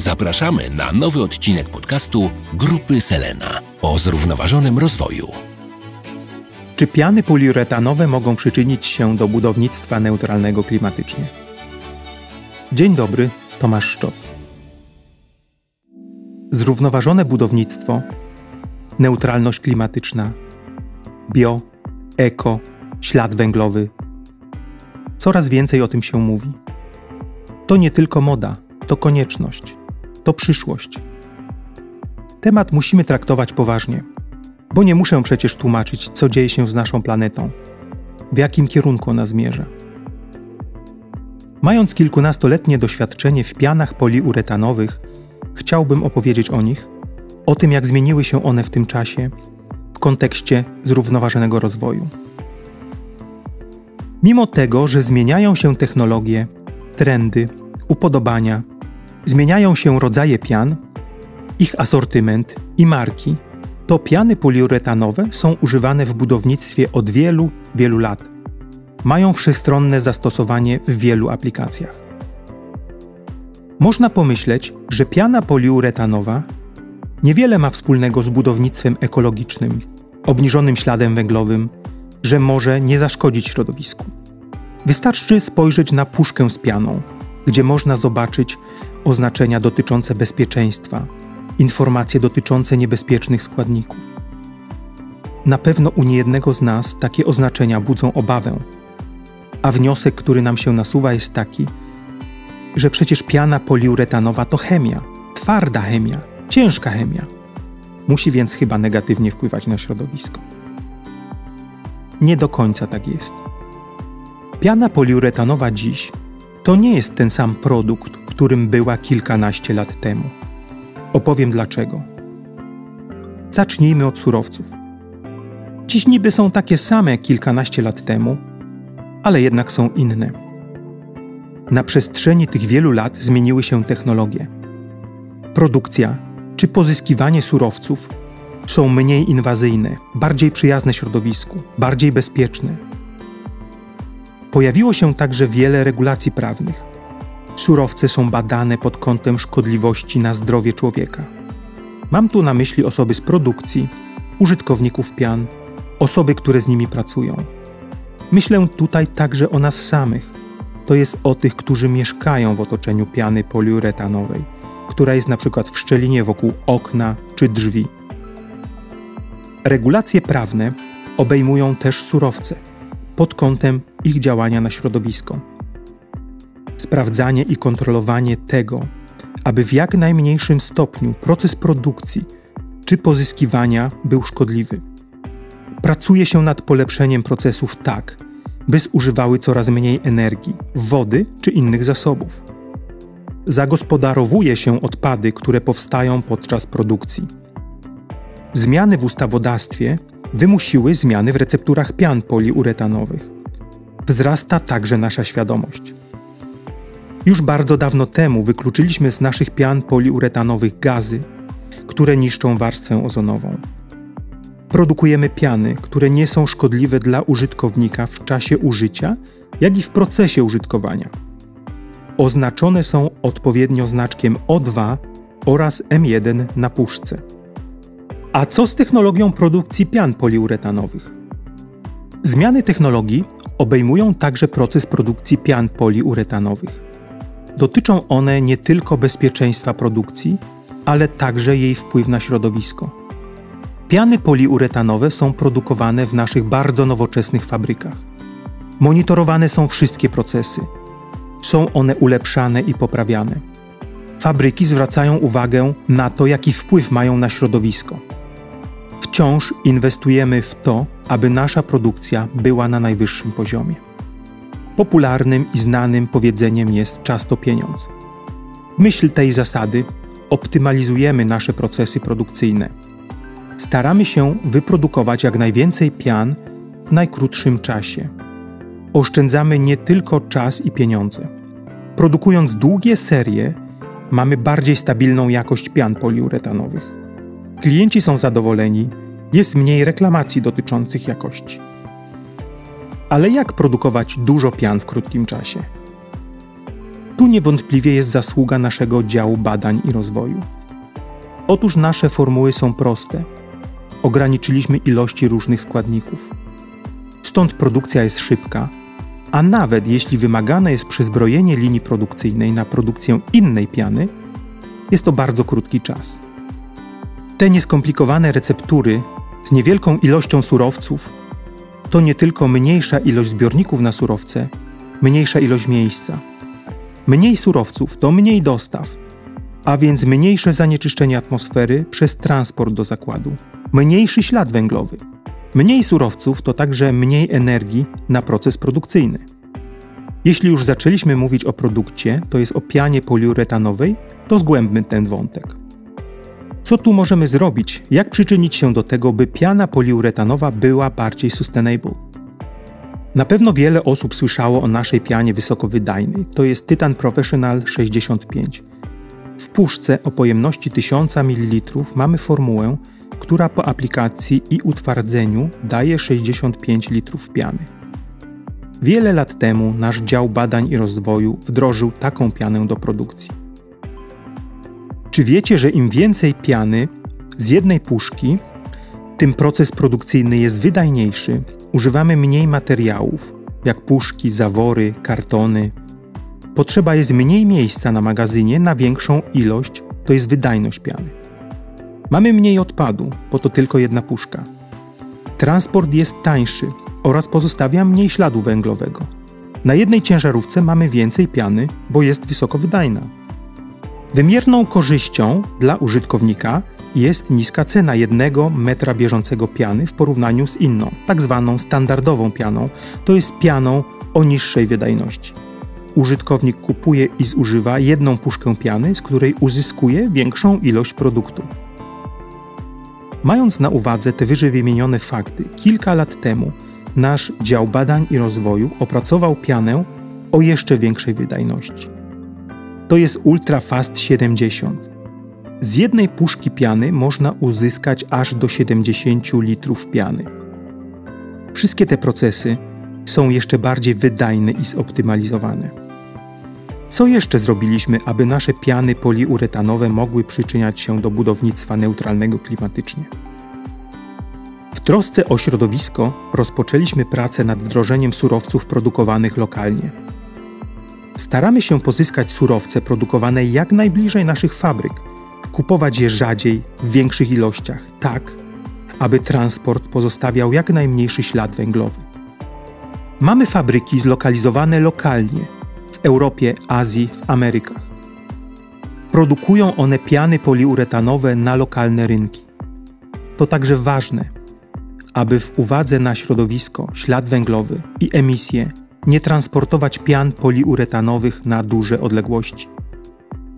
Zapraszamy na nowy odcinek podcastu Grupy Selena o zrównoważonym rozwoju. Czy piany poliuretanowe mogą przyczynić się do budownictwa neutralnego klimatycznie? Dzień dobry, Tomasz Szczot. Zrównoważone budownictwo, neutralność klimatyczna, bio, eko, ślad węglowy. Coraz więcej o tym się mówi. To nie tylko moda, to konieczność, to przyszłość. Temat musimy traktować poważnie, bo nie muszę przecież tłumaczyć, co dzieje się z naszą planetą, w jakim kierunku ona zmierza. Mając kilkunastoletnie doświadczenie w pianach poliuretanowych, chciałbym opowiedzieć o nich, o tym, jak zmieniły się one w tym czasie w kontekście zrównoważonego rozwoju. Mimo tego, że zmieniają się technologie, trendy, upodobania, zmieniają się rodzaje pian, ich asortyment i marki, to piany poliuretanowe są używane w budownictwie od wielu, wielu lat. Mają wszechstronne zastosowanie w wielu aplikacjach. Można pomyśleć, że piana poliuretanowa niewiele ma wspólnego z budownictwem ekologicznym, obniżonym śladem węglowym, że może nie zaszkodzić środowisku. Wystarczy spojrzeć na puszkę z pianą, gdzie można zobaczyć oznaczenia dotyczące bezpieczeństwa, informacje dotyczące niebezpiecznych składników. Na pewno u niejednego z nas takie oznaczenia budzą obawę, a wniosek, który nam się nasuwa, jest taki, że przecież piana poliuretanowa to chemia, twarda chemia, ciężka chemia. Musi więc chyba negatywnie wpływać na środowisko. Nie do końca tak jest. Piana poliuretanowa dziś to nie jest ten sam produkt, którym była kilkanaście lat temu. Opowiem dlaczego. Zacznijmy od surowców. Dziś niby są takie same jak kilkanaście lat temu, ale jednak są inne. Na przestrzeni tych wielu lat zmieniły się technologie. Produkcja czy pozyskiwanie surowców są mniej inwazyjne, bardziej przyjazne środowisku, bardziej bezpieczne. Pojawiło się także wiele regulacji prawnych. Surowce są badane pod kątem szkodliwości na zdrowie człowieka. Mam tu na myśli osoby z produkcji, użytkowników pian, osoby, które z nimi pracują. Myślę tutaj także o nas samych, to jest o tych, którzy mieszkają w otoczeniu piany poliuretanowej, która jest na przykład w szczelinie wokół okna czy drzwi. Regulacje prawne obejmują też surowce pod kątem ich działania na środowisko. Sprawdzanie i kontrolowanie tego, aby w jak najmniejszym stopniu proces produkcji czy pozyskiwania był szkodliwy. Pracuje się nad polepszeniem procesów tak, by zużywały coraz mniej energii, wody czy innych zasobów. Zagospodarowuje się odpady, które powstają podczas produkcji. Zmiany w ustawodawstwie wymusiły zmiany w recepturach pian poliuretanowych. Wzrasta także nasza świadomość. Już bardzo dawno temu wykluczyliśmy z naszych pian poliuretanowych gazy, które niszczą warstwę ozonową. Produkujemy piany, które nie są szkodliwe dla użytkownika w czasie użycia, jak i w procesie użytkowania. Oznaczone są odpowiednio znaczkiem O2 oraz M1 na puszce. A co z technologią produkcji pian poliuretanowych? Zmiany technologii obejmują także proces produkcji pian poliuretanowych. Dotyczą one nie tylko bezpieczeństwa produkcji, ale także jej wpływ na środowisko. Piany poliuretanowe są produkowane w naszych bardzo nowoczesnych fabrykach. Monitorowane są wszystkie procesy. Są one ulepszane i poprawiane. Fabryki zwracają uwagę na to, jaki wpływ mają na środowisko. Wciąż inwestujemy w to, aby nasza produkcja była na najwyższym poziomie. Popularnym i znanym powiedzeniem jest czas to pieniądz. Myśl tej zasady optymalizujemy nasze procesy produkcyjne staramy się wyprodukować jak najwięcej pian w najkrótszym czasie. Oszczędzamy nie tylko czas i pieniądze. Produkując długie serie, mamy bardziej stabilną jakość pian poliuretanowych. Klienci są zadowoleni, jest mniej reklamacji dotyczących jakości. Ale jak produkować dużo pian w krótkim czasie? Tu niewątpliwie jest zasługa naszego działu badań i rozwoju. Otóż nasze formuły są proste. Ograniczyliśmy ilości różnych składników. Stąd produkcja jest szybka, a nawet jeśli wymagane jest przezbrojenie linii produkcyjnej na produkcję innej piany, jest to bardzo krótki czas. Te nieskomplikowane receptury z niewielką ilością surowców to nie tylko mniejsza ilość zbiorników na surowce, mniejsza ilość miejsca. Mniej surowców to mniej dostaw, a więc mniejsze zanieczyszczenie atmosfery przez transport do zakładu, mniejszy ślad węglowy. Mniej surowców to także mniej energii na proces produkcyjny. Jeśli już zaczęliśmy mówić o produkcie, to jest o pianie poliuretanowej, to zgłębmy ten wątek. Co tu możemy zrobić? Jak przyczynić się do tego, by piana poliuretanowa była bardziej sustainable? Na pewno wiele osób słyszało o naszej pianie wysokowydajnej. To jest Titan Professional 65. W puszce o pojemności 1000 ml mamy formułę, która po aplikacji i utwardzeniu daje 65 litrów piany. Wiele lat temu nasz dział badań i rozwoju wdrożył taką pianę do produkcji. Czy wiecie, że im więcej piany z jednej puszki, tym proces produkcyjny jest wydajniejszy, używamy mniej materiałów, jak puszki, zawory, kartony. Potrzeba jest mniej miejsca na magazynie na większą ilość, to jest wydajność piany. Mamy mniej odpadu, bo to tylko jedna puszka. Transport jest tańszy oraz pozostawia mniej śladu węglowego. Na jednej ciężarówce mamy więcej piany, bo jest wysoko wydajna. Wymierną korzyścią dla użytkownika jest niska cena jednego metra bieżącego piany w porównaniu z inną, tak zwaną standardową pianą, to jest pianą o niższej wydajności. Użytkownik kupuje i zużywa jedną puszkę piany, z której uzyskuje większą ilość produktu. Mając na uwadze te wyżej wymienione fakty, kilka lat temu nasz dział badań i rozwoju opracował pianę o jeszcze większej wydajności. To jest Ultra Fast 70. Z jednej puszki piany można uzyskać aż do 70 litrów piany. Wszystkie te procesy są jeszcze bardziej wydajne i zoptymalizowane. Co jeszcze zrobiliśmy, aby nasze piany poliuretanowe mogły przyczyniać się do budownictwa neutralnego klimatycznie? W trosce o środowisko rozpoczęliśmy pracę nad wdrożeniem surowców produkowanych lokalnie. Staramy się pozyskać surowce produkowane jak najbliżej naszych fabryk, kupować je rzadziej, w większych ilościach, tak, aby transport pozostawiał jak najmniejszy ślad węglowy. Mamy fabryki zlokalizowane lokalnie w Europie, Azji, w Amerykach. Produkują one piany poliuretanowe na lokalne rynki. To także ważne, aby w uwadze na środowisko, ślad węglowy i emisje nie transportować pian poliuretanowych na duże odległości.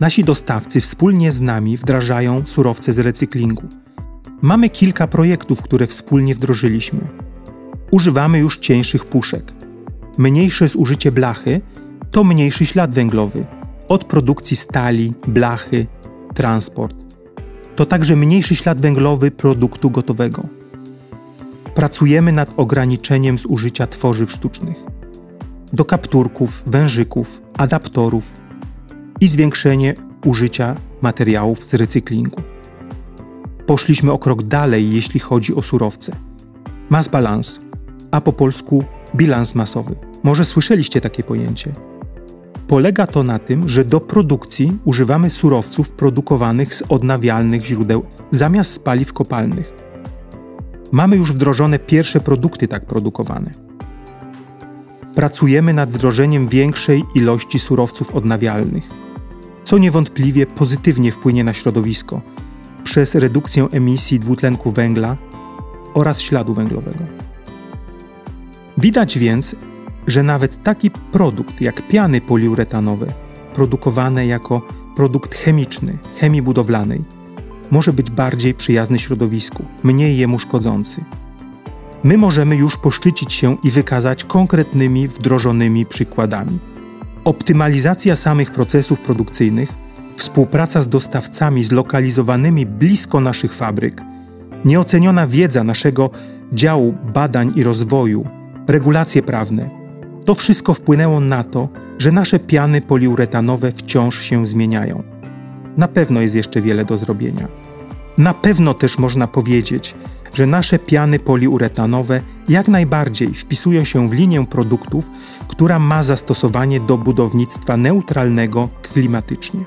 Nasi dostawcy wspólnie z nami wdrażają surowce z recyklingu. Mamy kilka projektów, które wspólnie wdrożyliśmy. Używamy już cieńszych puszek. Mniejsze zużycie blachy to mniejszy ślad węglowy od produkcji stali, blachy, transport. To także mniejszy ślad węglowy produktu gotowego. Pracujemy nad ograniczeniem zużycia tworzyw sztucznych. Do kapturków, wężyków, adaptorów, i zwiększenie użycia materiałów z recyklingu. Poszliśmy o krok dalej, jeśli chodzi o surowce. Mass balance, a po polsku bilans masowy. Może słyszeliście takie pojęcie. Polega to na tym, że do produkcji używamy surowców produkowanych z odnawialnych źródeł zamiast z paliw kopalnych. Mamy już wdrożone pierwsze produkty tak produkowane. Pracujemy nad wdrożeniem większej ilości surowców odnawialnych co niewątpliwie pozytywnie wpłynie na środowisko przez redukcję emisji dwutlenku węgla oraz śladu węglowego. Widać więc, że nawet taki produkt jak piany poliuretanowe, produkowane jako produkt chemiczny, chemii budowlanej, może być bardziej przyjazny środowisku, mniej jemu szkodzący. My możemy już poszczycić się i wykazać konkretnymi, wdrożonymi przykładami. Optymalizacja samych procesów produkcyjnych, współpraca z dostawcami zlokalizowanymi blisko naszych fabryk, nieoceniona wiedza naszego działu badań i rozwoju, regulacje prawne to wszystko wpłynęło na to, że nasze piany poliuretanowe wciąż się zmieniają. Na pewno jest jeszcze wiele do zrobienia. Na pewno też można powiedzieć, że nasze piany poliuretanowe jak najbardziej wpisują się w linię produktów, która ma zastosowanie do budownictwa neutralnego klimatycznie.